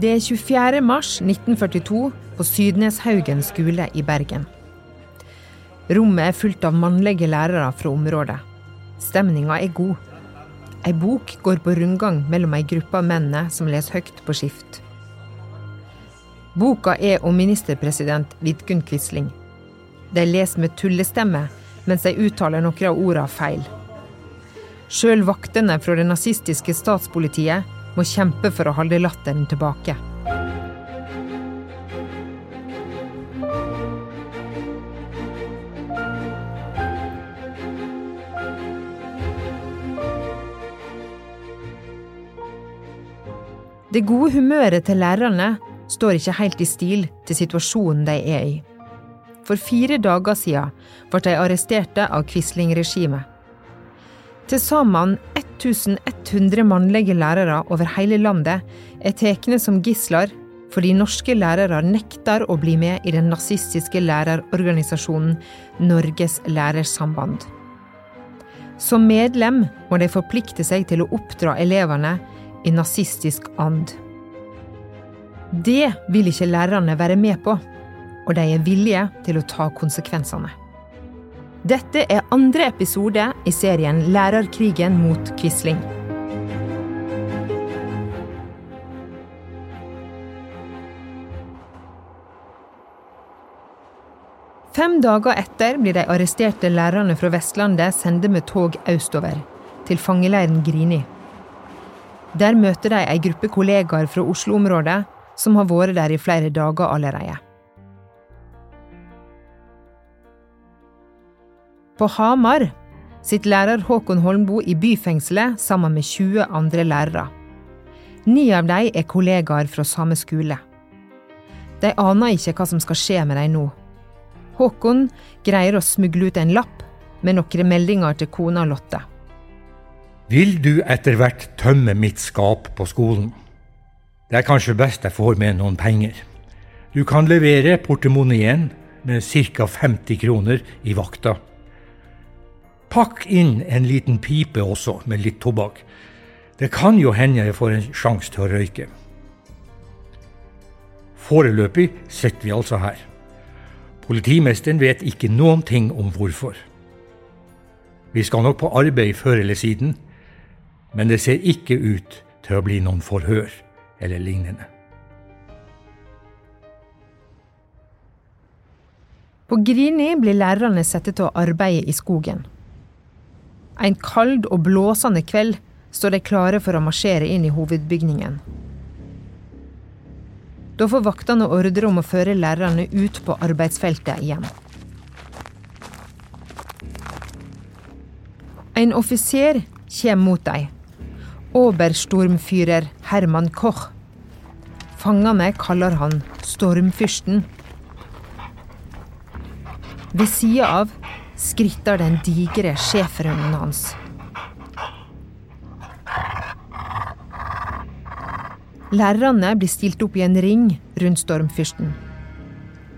Det er 24. mars 1942 på Sydneshaugen skole i Bergen. Rommet er fullt av mannlige lærere fra området. Stemninga er god. Ei bok går på rundgang mellom ei gruppe av mennene som leser høyt på skift. Boka er om ministerpresident Vidkun Quisling. De leser med tullestemme mens de uttaler noen av ordene feil. Sjøl vaktene fra det nazistiske statspolitiet må kjempe for å holde latteren tilbake. Det gode humøret til lærerne står ikke helt i stil til situasjonen de er i. For fire dager siden ble de arresterte av Quisling-regimet. Til sammen 1100 mannlige lærere over hele landet er tatt som gisler fordi norske lærere nekter å bli med i den nazistiske lærerorganisasjonen Norges lærersamband. Som medlem må de forplikte seg til å oppdra elevene i nazistisk and. Det vil ikke lærerne være med på, og de er villige til å ta konsekvensene. Dette er andre episode i serien Lærerkrigen mot Quisling. Fem dager etter blir de arresterte lærerne fra Vestlandet sendt med tog østover, til fangeleiren Grini. Der møter de ei gruppe kollegaer fra Oslo-området som har vært der i flere dager allerede. På Hamar sitter lærer Håkon Holmboe i byfengselet sammen med 20 andre lærere. Ni av dem er kollegaer fra samme skole. De aner ikke hva som skal skje med dem nå. Håkon greier å smugle ut en lapp med noen meldinger til kona Lotte. Vil du etter hvert tømme mitt skap på skolen? Det er kanskje best jeg får med noen penger. Du kan levere portemoneen med ca. 50 kroner i vakta. Pakk inn en liten pipe også, med litt tobakk. Det kan jo hende jeg får en sjanse til å røyke. Foreløpig sitter vi altså her. Politimesteren vet ikke noen ting om hvorfor. Vi skal nok på arbeid før eller siden, men det ser ikke ut til å bli noen forhør eller lignende. På Grini blir lærerne satt til å arbeide i skogen. En kald og blåsende kveld står de klare for å marsjere inn i hovedbygningen. Da får vaktene ordre om å føre lærerne ut på arbeidsfeltet igjen. En offiser kommer mot dem. Oberstormfyrer Herman Koch. Fangene kaller han Stormfyrsten. Ved sida av skritter den digre schæferhunden hans. Lærerne blir stilt opp i en ring rundt stormfyrsten.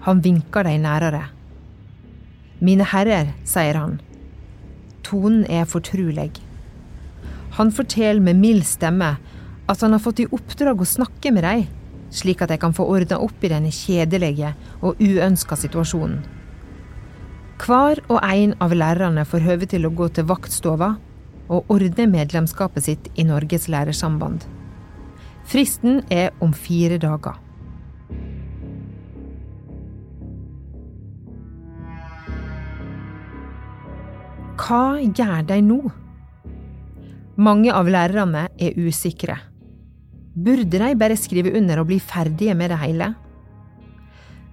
Han vinker dem nærere. Mine herrer, sier han. Tonen er fortrulig. Han forteller med mild stemme at han har fått i oppdrag å snakke med dem, slik at de kan få ordna opp i denne kjedelige og uønska situasjonen. Hver og en av lærerne får høve til å gå til vaktstova og ordne medlemskapet sitt i Norges lærersamband. Fristen er om fire dager. Hva gjør de nå? Mange av lærerne er usikre. Burde de bare skrive under og bli ferdige med det hele?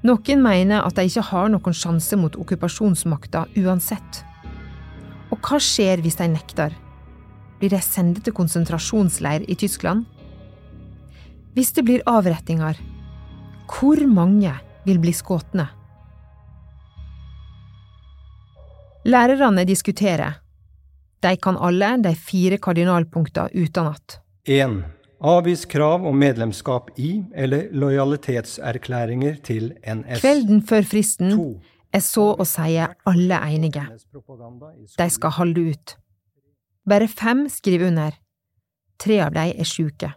Noen mener at de ikke har noen sjanse mot okkupasjonsmakta uansett. Og hva skjer hvis de nekter? Blir de sendt til konsentrasjonsleir i Tyskland? Hvis det blir avrettinger, hvor mange vil bli skutt? Lærerne diskuterer. De kan alle de fire kardinalpunktene utenat. 1. Avvis krav om medlemskap i eller lojalitetserklæringer til NS. Kvelden før fristen er så å si alle enige. De skal holde ut. Bare fem skriver under. Tre av de er sjuke.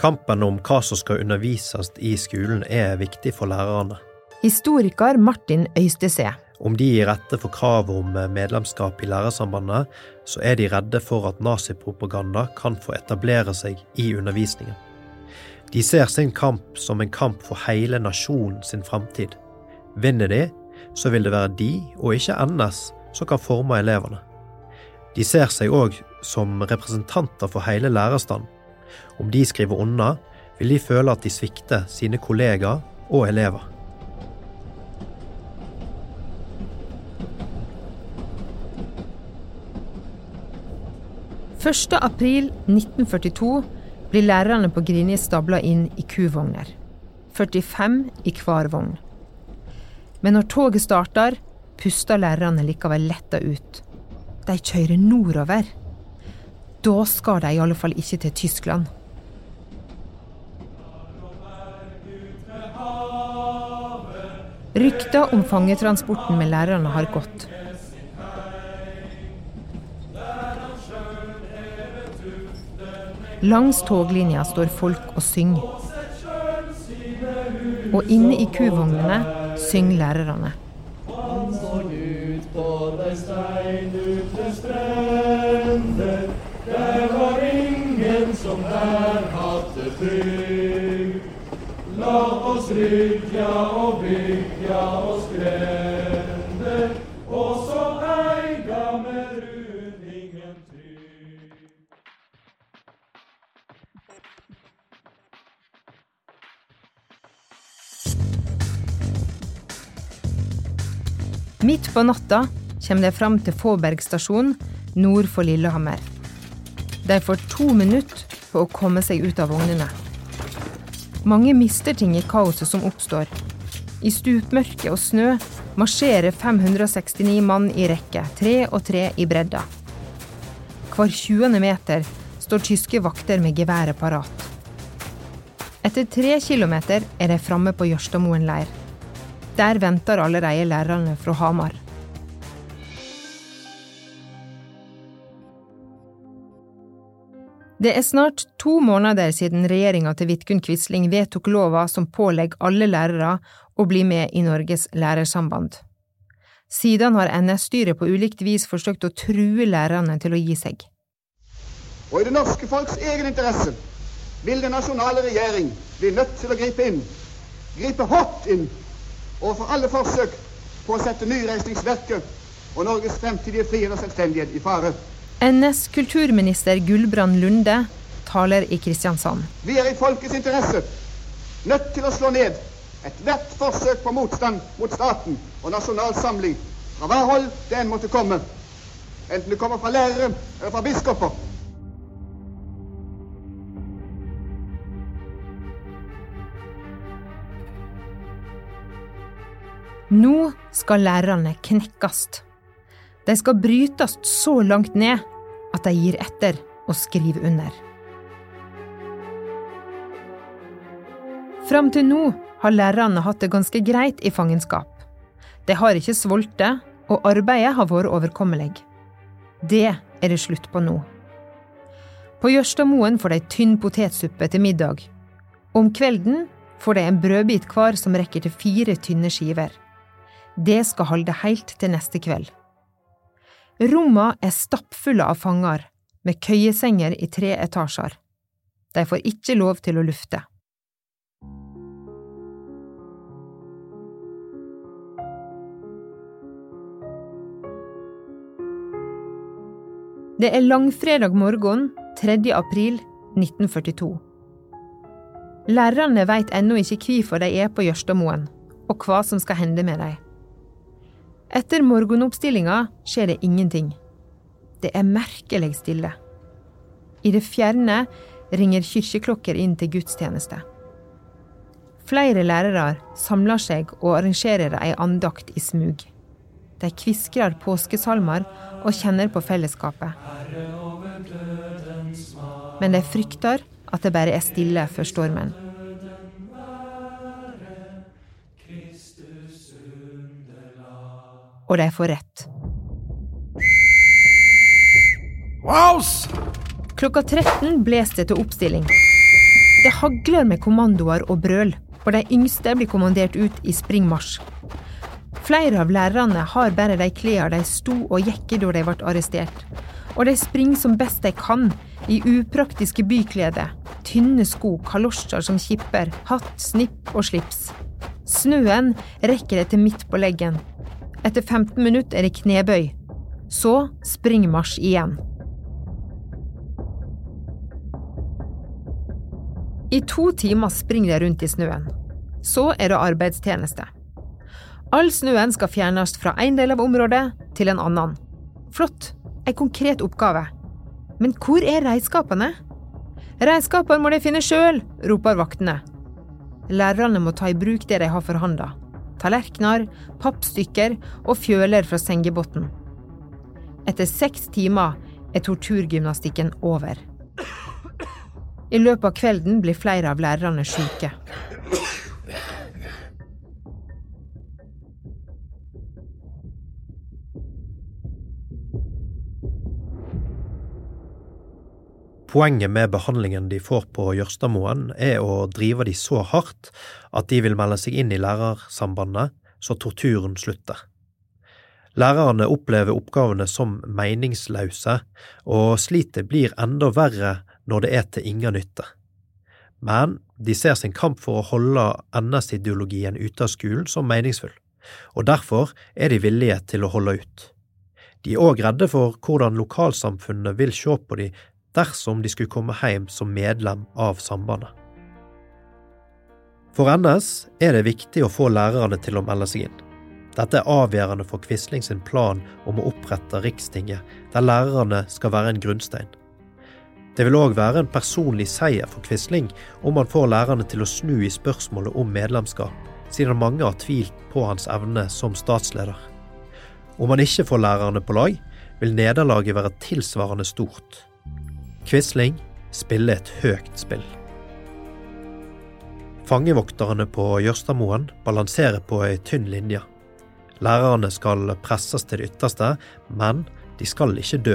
Kampen om hva som skal undervises i skolen er viktig for lærerne. Historiker Martin Øystese. Om de gir rette for kravet om medlemskap i Lærersambandet, så er de redde for at nazipropaganda kan få etablere seg i undervisningen. De ser sin kamp som en kamp for hele nasjonen sin framtid. Vinner de, så vil det være de, og ikke NS, som kan forme elevene. De ser seg òg som representanter for hele lærerstanden. Om de skriver unna, vil de føle at de svikter sine kollegaer og elever. Første april 1942 blir lærerne på Grini stabla inn i kuvogner. 45 i hver vogn. Men når toget starter, puster lærerne likevel letta ut. De kjører nordover. Da skal de i alle fall ikke til Tyskland. Rykta om fangetransporten med lærerne har gått. Langs toglinja står folk og synger. Og inne i kuvognene synger lærerne. Han står ut på dei steinutne strender. Der var ingen som der hadde trygg. La oss rydja og bygja oss grender, Midt på natta kommer de fram til Fåberg stasjon nord for Lillehammer. De får to minutter på å komme seg ut av vognene. Mange mister ting i kaoset som oppstår. I stupmørke og snø marsjerer 569 mann i rekke, tre og tre i bredda. Hver 20. meter står tyske vakter med geværet parat. Etter tre kilometer er de framme på Jørstadmoen leir. Der venter allerede lærerne fra Hamar. Det er snart to måneder siden regjeringa til Vidkun Quisling vedtok lova som pålegger alle lærere å bli med i Norges lærersamband. Siden har NS-styret på ulikt vis forsøkt å true lærerne til å gi seg. Og i det norske folks egen interesse vil den nasjonale regjering bli nødt til å gripe inn. Gripe hardt inn overfor alle forsøk på å sette Nyreisningsverket og Norges fremtidige frihet og selvstendighet i fare. NS kulturminister Gulbrand Lunde taler i Kristiansand. Vi er i folkets interesse nødt til å slå ned ethvert forsøk på motstand mot staten og nasjonal samling, fra hva hold det enn måtte komme. Enten det kommer fra lærere eller fra biskoper. Nå skal lærerne knekkes. De skal brytes så langt ned at de gir etter og skriver under. Fram til nå har lærerne hatt det ganske greit i fangenskap. De har ikke sultet, og arbeidet har vært overkommelig. Det er det slutt på nå. På Jørstadmoen får de tynn potetsuppe til middag. Om kvelden får de en brødbit hver som rekker til fire tynne skiver. Det skal holde helt til neste kveld. Rommene er stappfulle av fanger, med køyesenger i tre etasjer. De får ikke lov til å lufte. Det er langfredag morgen 3. april 1942. Lærerne veit ennå ikke hvorfor de er på Jørstadmoen, og hva som skal hende med dem. Etter morgenoppstillinga skjer det ingenting. Det er merkelig stille. I det fjerne ringer kirkeklokker inn til gudstjeneste. Flere lærere samler seg og arrangerer ei andakt i smug. De kviskrer påskesalmer og kjenner på fellesskapet. Men de frykter at det bare er stille før stormen. Og de får rett. Klokka 13 bles det til oppstilling. Det hagler med kommandoer og brøl, og de yngste blir kommandert ut i springmarsj. Flere av lærerne har bare de klærne de sto og gikk i da de ble arrestert. Og de springer som best de kan, i upraktiske byklede. Tynne sko, kalosjer som kipper, hatt, snipp og slips. Snøen rekker det til midt på leggen. Etter 15 minutter er det knebøy. Så springmarsj igjen. I to timer springer de rundt i snøen. Så er det arbeidstjeneste. All snøen skal fjernes fra en del av området til en annen. Flott, en konkret oppgave. Men hvor er redskapene? Redskaper må de finne sjøl, roper vaktene. Lærerne må ta i bruk det de har for. Tallerkener, pappstykker og fjøler fra sengebotn. Etter seks timer er torturgymnastikken over. I løpet av kvelden blir flere av lærerne syke. Poenget med behandlingen de får på Jørstadmoen, er å drive de så hardt at de vil melde seg inn i lærersambandet, så torturen slutter. Lærerne opplever oppgavene som meningsløse, og slitet blir enda verre når det er til ingen nytte. Men de ser sin kamp for å holde NS-ideologien ute av skolen som meningsfull, og derfor er de villige til å holde ut. De er òg redde for hvordan lokalsamfunnet vil se på de dersom de skulle komme hjem som medlem av sambandet. For NS er det viktig å få lærerne til å melde seg inn. Dette er avgjørende for Quisling sin plan om å opprette Rikstinget, der lærerne skal være en grunnstein. Det vil òg være en personlig seier for Quisling om han får lærerne til å snu i spørsmålet om medlemskap, siden mange har tvilt på hans evne som statsleder. Om han ikke får lærerne på lag, vil nederlaget være tilsvarende stort. Quisling spiller et høyt spill. Fangevokterne på Jørstadmoen balanserer på ei tynn linje. Lærerne skal presses til det ytterste, men de skal ikke dø.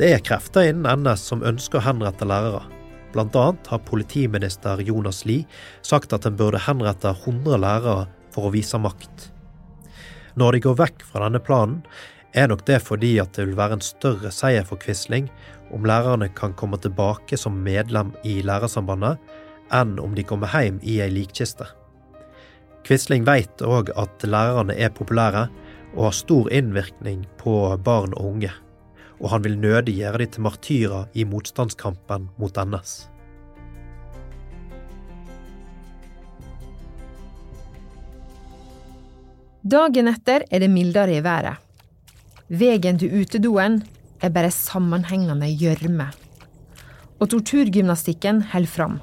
Det er krefter innen NS som ønsker å henrette lærere. Blant annet har politiminister Jonas Lie sagt at en burde henrette 100 lærere for å vise makt. Når de går vekk fra denne planen, er nok det fordi at det vil være en større seier for Quisling om lærerne kan komme tilbake som medlem i Lærersambandet, enn om de kommer hjem i ei likkiste. Quisling vet òg at lærerne er populære og har stor innvirkning på barn og unge, og han vil nødig gjøre de til martyrer i motstandskampen mot NS. Dagen etter er det mildere i været. Veien til utedoen er bare sammenhengende gjørme. Og torturgymnastikken holder fram.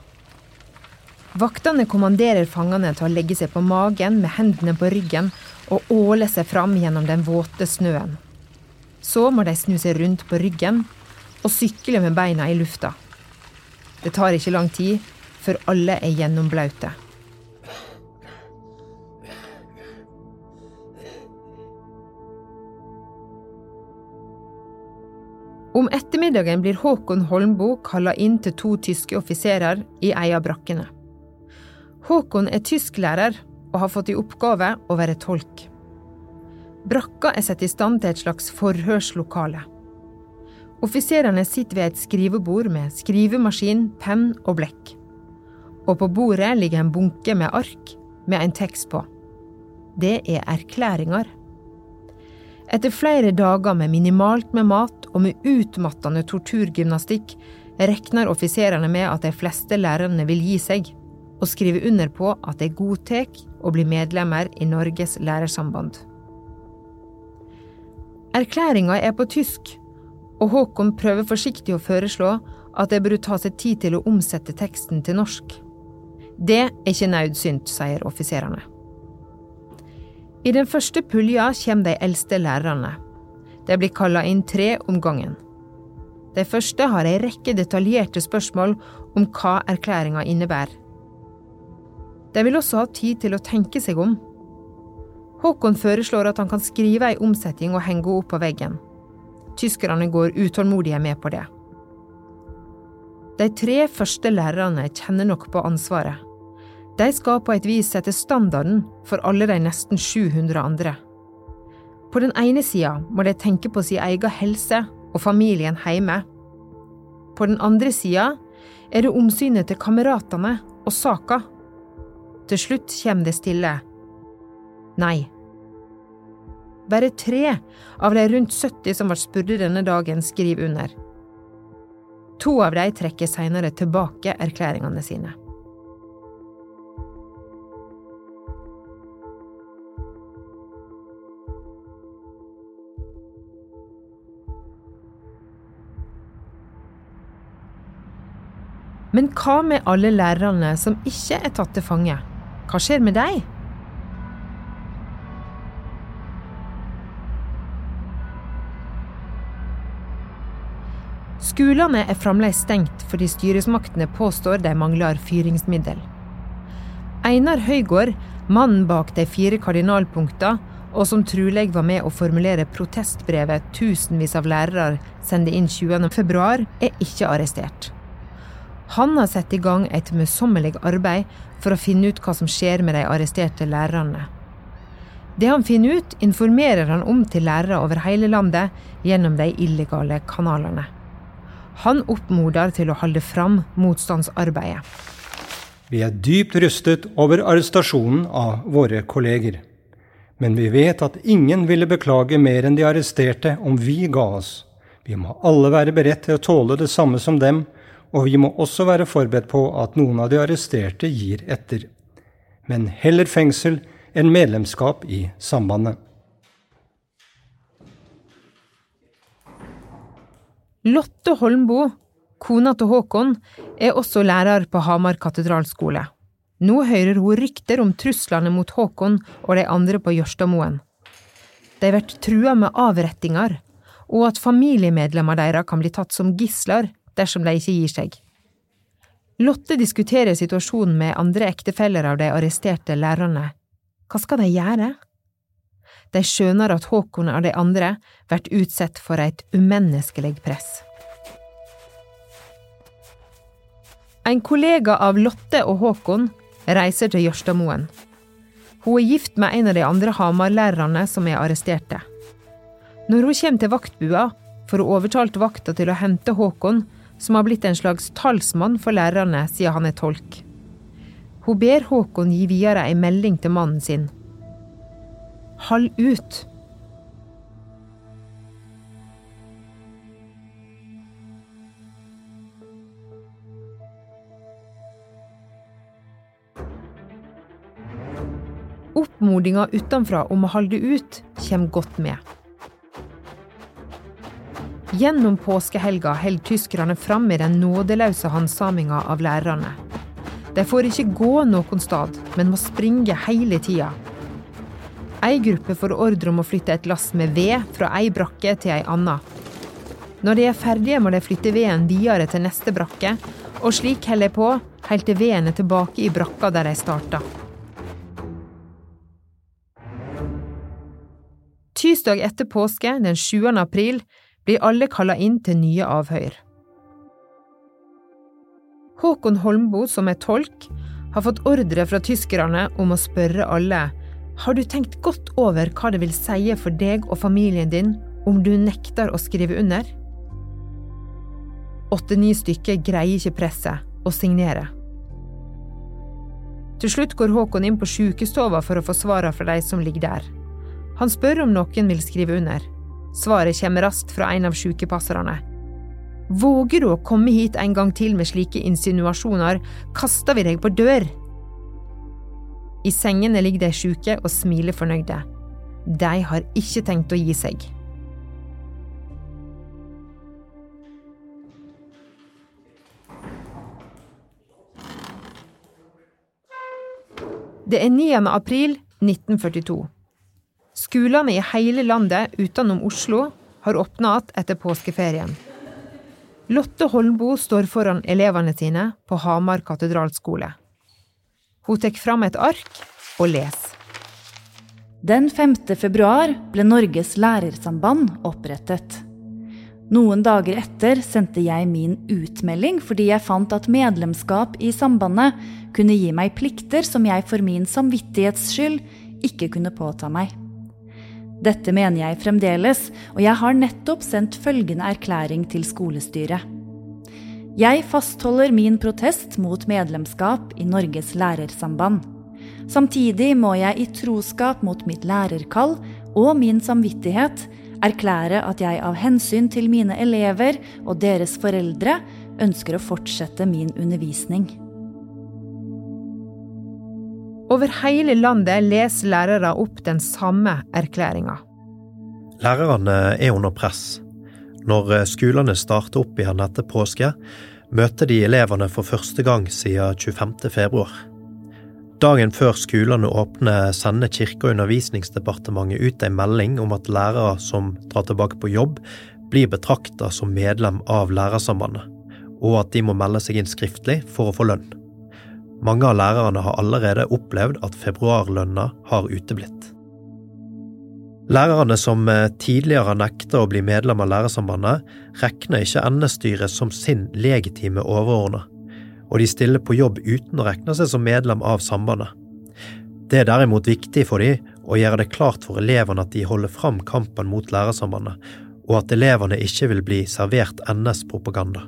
Vaktene kommanderer fangene til å legge seg på magen med hendene på ryggen og åle seg fram gjennom den våte snøen. Så må de snu seg rundt på ryggen og sykle med beina i lufta. Det tar ikke lang tid før alle er gjennomblaute. Om ettermiddagen blir Håkon Holmboe kalla inn til to tyske offiserer i ei av brakkene. Håkon er tysklærer og har fått i oppgave å være tolk. Brakka er satt i stand til et slags forhørslokale. Offiserene sitter ved et skrivebord med skrivemaskin, penn og blekk. Og på bordet ligger en bunke med ark med en tekst på. Det er erklæringer. Etter flere dager med minimalt med mat og med utmattende torturgymnastikk regner offiserene med at de fleste lærerne vil gi seg, og skrive under på at de godtar å bli medlemmer i Norges lærersamband. Erklæringa er på tysk, og Håkon prøver forsiktig å foreslå at det burde ta seg tid til å omsette teksten til norsk. Det er ikke nødsynt, sier offiserene. I den første pulja kommer de eldste lærerne. De blir kalla inn tre om gangen. De første har ei rekke detaljerte spørsmål om hva erklæringa innebærer. De vil også ha tid til å tenke seg om. Håkon foreslår at han kan skrive ei omsetning og henge opp på veggen. Tyskerne går utålmodige med på det. De tre første lærerne kjenner nok på ansvaret. De skal på et vis sette standarden for alle de nesten 700 andre. På den ene sida må de tenke på sin egen helse og familien hjemme. På den andre sida er det omsynet til kameratene og saka. Til slutt kommer det stille. Nei. Bare tre av de rundt 70 som ble spurte denne dagen, skriver under. To av de trekker senere tilbake erklæringene sine. Men hva med alle lærerne som ikke er tatt til fange? Hva skjer med deg? Skolene er fremdeles stengt fordi styresmaktene påstår de mangler fyringsmiddel. Einar Høygård, mannen bak de fire kardinalpunktene, og som trolig var med å formulere protestbrevet tusenvis av lærere sendte inn 20.2, er ikke arrestert. Han har satt i gang et møysommelig arbeid for å finne ut hva som skjer med de arresterte lærerne. Det han finner ut, informerer han om til lærere over hele landet gjennom de illegale kanalene. Han oppmoder til å holde fram motstandsarbeidet. Vi er dypt rystet over arrestasjonen av våre kolleger. Men vi vet at ingen ville beklage mer enn de arresterte om vi ga oss. Vi må alle være beredt til å tåle det samme som dem, og vi må også være forberedt på at noen av de arresterte gir etter. Men heller fengsel enn medlemskap i sambandet. Lotte Holmboe, kona til Håkon, er også lærer på Hamar katedralskole. Nå hører hun rykter om truslene mot Håkon og de andre på Jørstadmoen. De blir trua med avrettinger, og at familiemedlemmer deres kan bli tatt som gisler dersom de ikke gir seg. Lotte diskuterer situasjonen med andre ektefeller av de arresterte lærerne. Hva skal de gjøre? De skjønner at Håkon og de andre blir utsatt for et umenneskelig press. En kollega av Lotte og Håkon reiser til Jørstadmoen. Hun er gift med en av de andre Hamar-lærerne som er arresterte. Når hun kommer til vaktbua, får hun overtalt vakta til å hente Håkon som har blitt en slags talsmann for lærerne siden han er tolk. Hun ber Håkon gi videre ei melding til mannen sin. Hold ut! Oppmodinga utenfra om å holde ut kommer godt med. Gjennom påskehelga holder tyskerne fram med den nådeløse handsaminga av lærerne. De får ikke gå noen sted, men må springe hele tida. Ei gruppe får ordre om å flytte et lass med ved fra ei brakke til ei anna. Når de er ferdige, må de flytte veden videre til neste brakke, og slik holder de på helt til veden er tilbake i brakka der de starta. Tirsdag etter påske, den 7. april, blir alle kalla inn til nye avhør. Håkon Holmboe, som er tolk, har fått ordre fra tyskerne om å spørre alle har du tenkt godt over hva det vil si for deg og familien din om du nekter å skrive under? Åtte-ni stykker greier ikke presset og signerer. Til slutt går Håkon inn på sjukestova for å få svarene fra de som ligger der. Han spør om noen vil skrive under. Svaret kommer raskt fra en av sykepasserne. Våger du å komme hit en gang til med slike insinuasjoner, kaster vi deg på dør! I sengene ligger de syke og smiler fornøyde. De har ikke tenkt å gi seg. Det er 9. april 1942. Skolene i hele landet utenom Oslo har åpna igjen etter påskeferien. Lotte Holmboe står foran elevene sine på Hamar katedralskole. Hun tar fram et ark og leser. Den 5. februar ble Norges lærersamband opprettet. Noen dager etter sendte jeg min utmelding fordi jeg fant at medlemskap i sambandet kunne gi meg plikter som jeg for min samvittighets skyld ikke kunne påta meg. Dette mener jeg fremdeles, og jeg har nettopp sendt følgende erklæring til skolestyret. Jeg fastholder min protest mot medlemskap i Norges lærersamband. Samtidig må jeg i troskap mot mitt lærerkall og min samvittighet erklære at jeg av hensyn til mine elever og deres foreldre ønsker å fortsette min undervisning. Over hele landet leser lærere opp den samme erklæringa. Lærerne er under press. Når skolene starter opp igjen etter påske, møter de elevene for første gang siden 25. februar. Dagen før skolene åpner, sender Kirke- og undervisningsdepartementet ut en melding om at lærere som drar tilbake på jobb, blir betrakta som medlem av Lærersambandet, og at de må melde seg inn skriftlig for å få lønn. Mange av lærerne har allerede opplevd at februarlønna har uteblitt. Lærerne som tidligere har nekta å bli medlem av Lærersambandet, regner ikke NS-styret som sin legitime overordna og de stiller på jobb uten å regne seg som medlem av sambandet. Det er derimot viktig for dem å gjøre det klart for elevene at de holder fram kampen mot lærersambandet, og at elevene ikke vil bli servert NS-propaganda.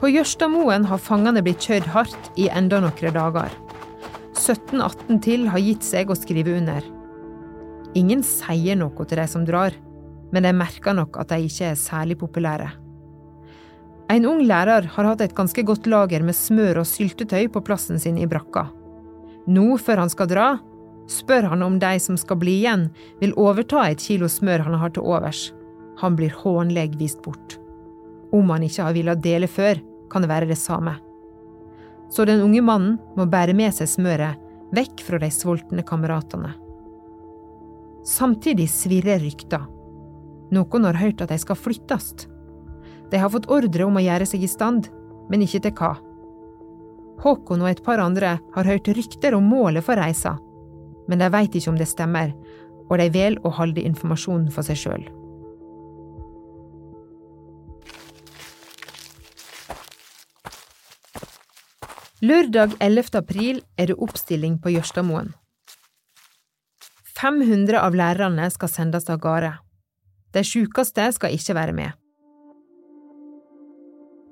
På Jørstadmoen har fangene blitt kjørt hardt i enda noen dager. 17-18 til har gitt seg å skrive under. Ingen sier noe til de som drar, men de merker nok at de ikke er særlig populære. En ung lærer har hatt et ganske godt lager med smør og syltetøy på plassen sin i brakka. Nå, før han skal dra, spør han om de som skal bli igjen, vil overta et kilo smør han har til overs. Han blir hånlig vist bort. Om han ikke har villet dele før, kan det være det samme. Så den unge mannen må bære med seg smøret vekk fra de sultne kameratene. Samtidig svirrer rykter. Noen har hørt at de skal flyttes. De har fått ordre om å gjøre seg i stand, men ikke til hva. Håkon og et par andre har hørt rykter om målet for reisa, men de veit ikke om det stemmer, og de velger å holde informasjonen for seg sjøl. Lørdag 11. april er det oppstilling på Jørstadmoen. 500 av lærerne skal sendes av gårde. De sykeste skal ikke være med.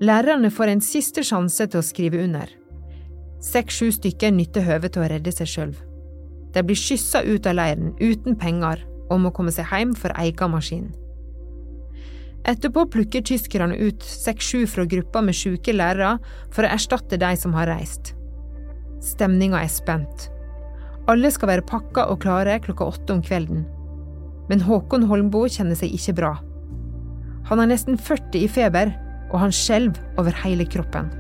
Lærerne får en siste sjanse til å skrive under. Seks–sju stykker nytter høvet til å redde seg sjøl. De blir skyssa ut av leiren uten penger og må komme seg hjem for egen maskin. Etterpå plukker tyskerne ut seks–sju fra gruppa med syke lærere for å erstatte de som har reist. Stemninga er spent. Alle skal være pakka og klare klokka åtte om kvelden. Men Håkon Holmboe kjenner seg ikke bra. Han er nesten 40 i feber, og han skjelver over hele kroppen.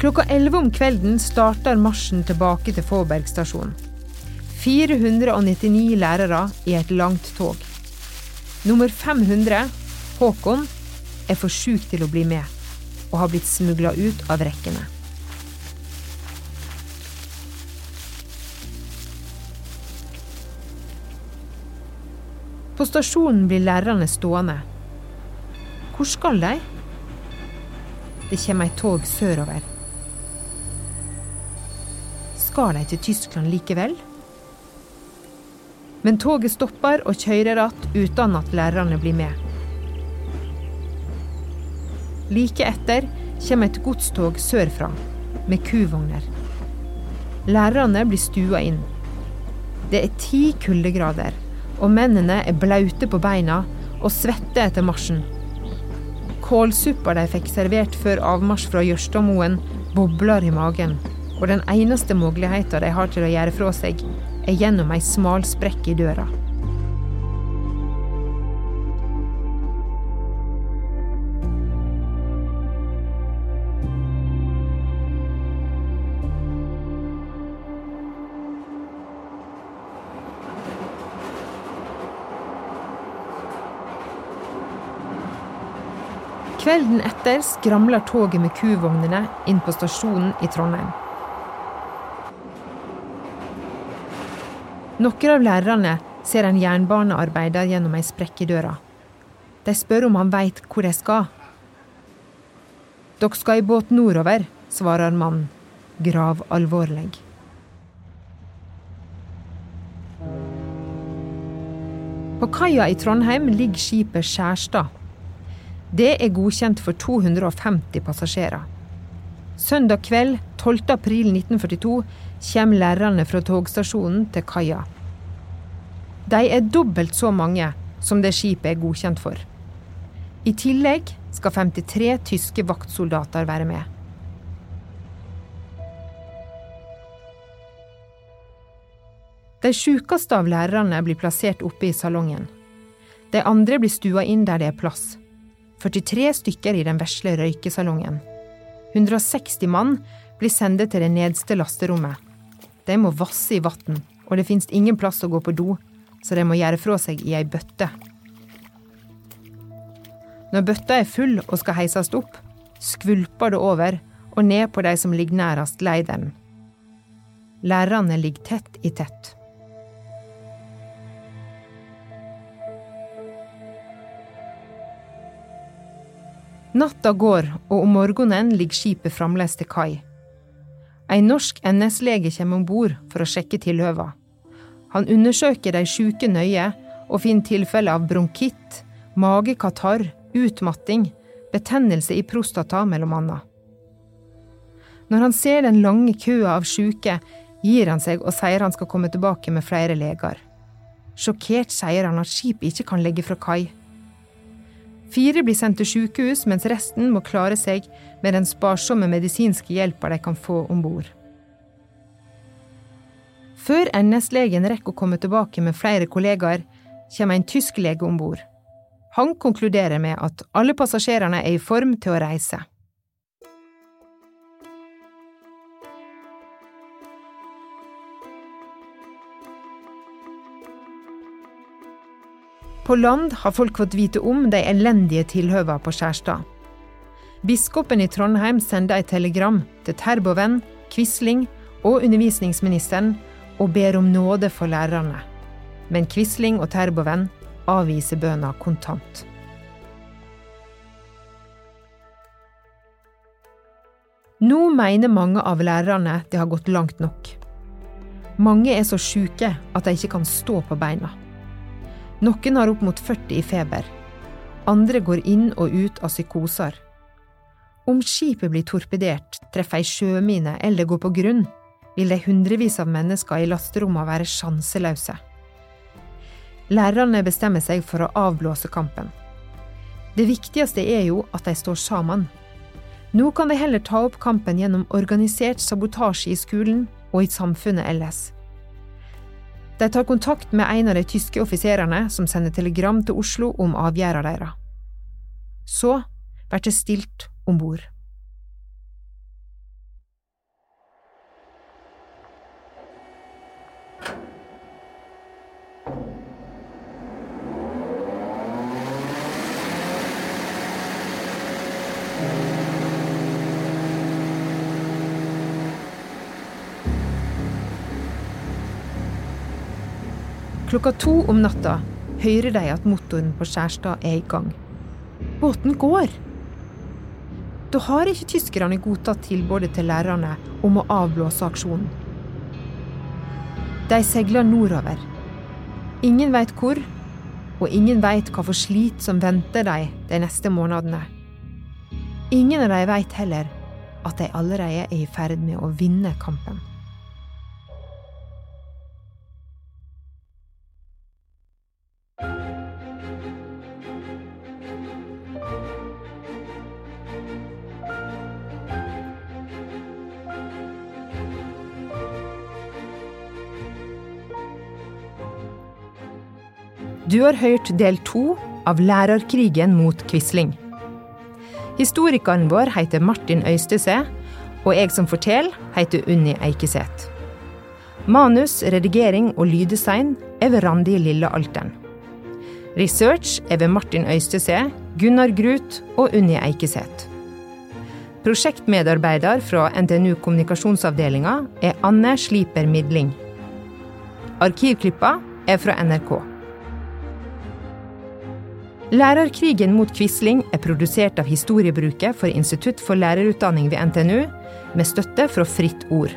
Klokka elleve om kvelden starter marsjen tilbake til Fåberg stasjon. 499 lærere i et langt tog. Nummer 500, Håkon, er for sjuk til å bli med, og har blitt smugla ut av rekkene. På stasjonen blir lærerne stående. Hvor skal de? Det kommer et tog sørover. Skal de til Tyskland likevel? Men toget stopper og kjører igjen uten at lærerne blir med. Like etter kommer et godstog sørfra, med kuvogner. Lærerne blir stua inn. Det er ti kuldegrader, og mennene er blaute på beina og svetter etter marsjen. Kålsuppa de fikk servert før avmarsj fra Jørstadmoen, bobler i magen, og den eneste muligheten de har til å gjøre fra seg, er gjennom ei smal sprekk i døra. Kvelden etter skramler toget med kuvognene inn på stasjonen i Trondheim. Noen av lærerne ser en jernbanearbeider gjennom ei sprekk i døra. De spør om han veit hvor de skal. Dere skal i båt nordover, svarer mannen, gravalvorlig. På kaia i Trondheim ligger skipet Skjærstad. Det er godkjent for 250 passasjerer. Søndag kveld 12. april 1942 kommer lærerne fra togstasjonen til kaia. De er dobbelt så mange som det skipet er godkjent for. I tillegg skal 53 tyske vaktsoldater være med. De sjukeste av lærerne blir plassert oppe i salongen. De andre blir stua inn der det er plass. 43 stykker i den vesle røykesalongen. 160 mann blir sendt til det nedste lasterommet. De må vasse i vann, og det fins ingen plass å gå på do, så de må gjøre fra seg i ei bøtte. Når bøtta er full og skal heises opp, skvulper det over og ned på de som ligger nærest leideren. Lærerne ligger tett i tett. Natta går, og om morgenen ligger skipet fremdeles til kai. En norsk NS-lege kommer om bord for å sjekke tilhøva. Han undersøker de sjuke nøye og finner tilfeller av bronkitt, magekatarr, utmatting, betennelse i prostata, mellom annet. Når han ser den lange køa av sjuke, gir han seg og sier han skal komme tilbake med flere leger. Sjokkert sier han at skipet ikke kan legge fra kai. Fire blir sendt til sykehus, mens resten må klare seg med den sparsomme medisinske hjelpa de kan få om bord. Før NS-legen rekker å komme tilbake med flere kollegaer, kommer en tysk lege om bord. Han konkluderer med at alle passasjerene er i form til å reise. På land har folk fått vite om de elendige tilhøva på Skjærstad. Biskopen i Trondheim sender et telegram til Terboven, Quisling og undervisningsministeren og ber om nåde for lærerne. Men Quisling og Terboven avviser bønna kontant. Nå mener mange av lærerne det har gått langt nok. Mange er så sjuke at de ikke kan stå på beina. Noen har opp mot 40 i feber. Andre går inn og ut av psykoser. Om skipet blir torpedert, treffer ei sjømine eller går på grunn, vil de hundrevis av mennesker i lasterommene være sjanseløse. Lærerne bestemmer seg for å avblåse kampen. Det viktigste er jo at de står sammen. Nå kan de heller ta opp kampen gjennom organisert sabotasje i skolen og i samfunnet ellers. De tar kontakt med en av de tyske offiserene som sender telegram til Oslo om avgjørelsen deres. Så blir det stilt om bord. Klokka to om natta hører de at motoren på Skjærstad er i gang. Båten går! Da har ikke tyskerne godtatt tilbudet til lærerne om å avblåse aksjonen. De seiler nordover. Ingen veit hvor, og ingen veit hva for slit som venter dem de neste månedene. Ingen av dem veit heller at de allerede er i ferd med å vinne kampen. Du har hørt del to av Lærerkrigen mot Quisling. Historikeren vår heter Martin Øystese, og jeg som forteller, heter Unni Eikeseth. Manus, redigering og lyddesign er ved Randi Lille Alten. Research er ved Martin Øystese, Gunnar Grut og Unni Eikeseth. Prosjektmedarbeider fra NTNU kommunikasjonsavdelinga er Anne Sliper Midling. Arkivklippa er fra NRK. Lærerkrigen mot Quisling er produsert av Historiebruket for Institutt for lærerutdanning ved NTNU, med støtte fra Fritt Ord.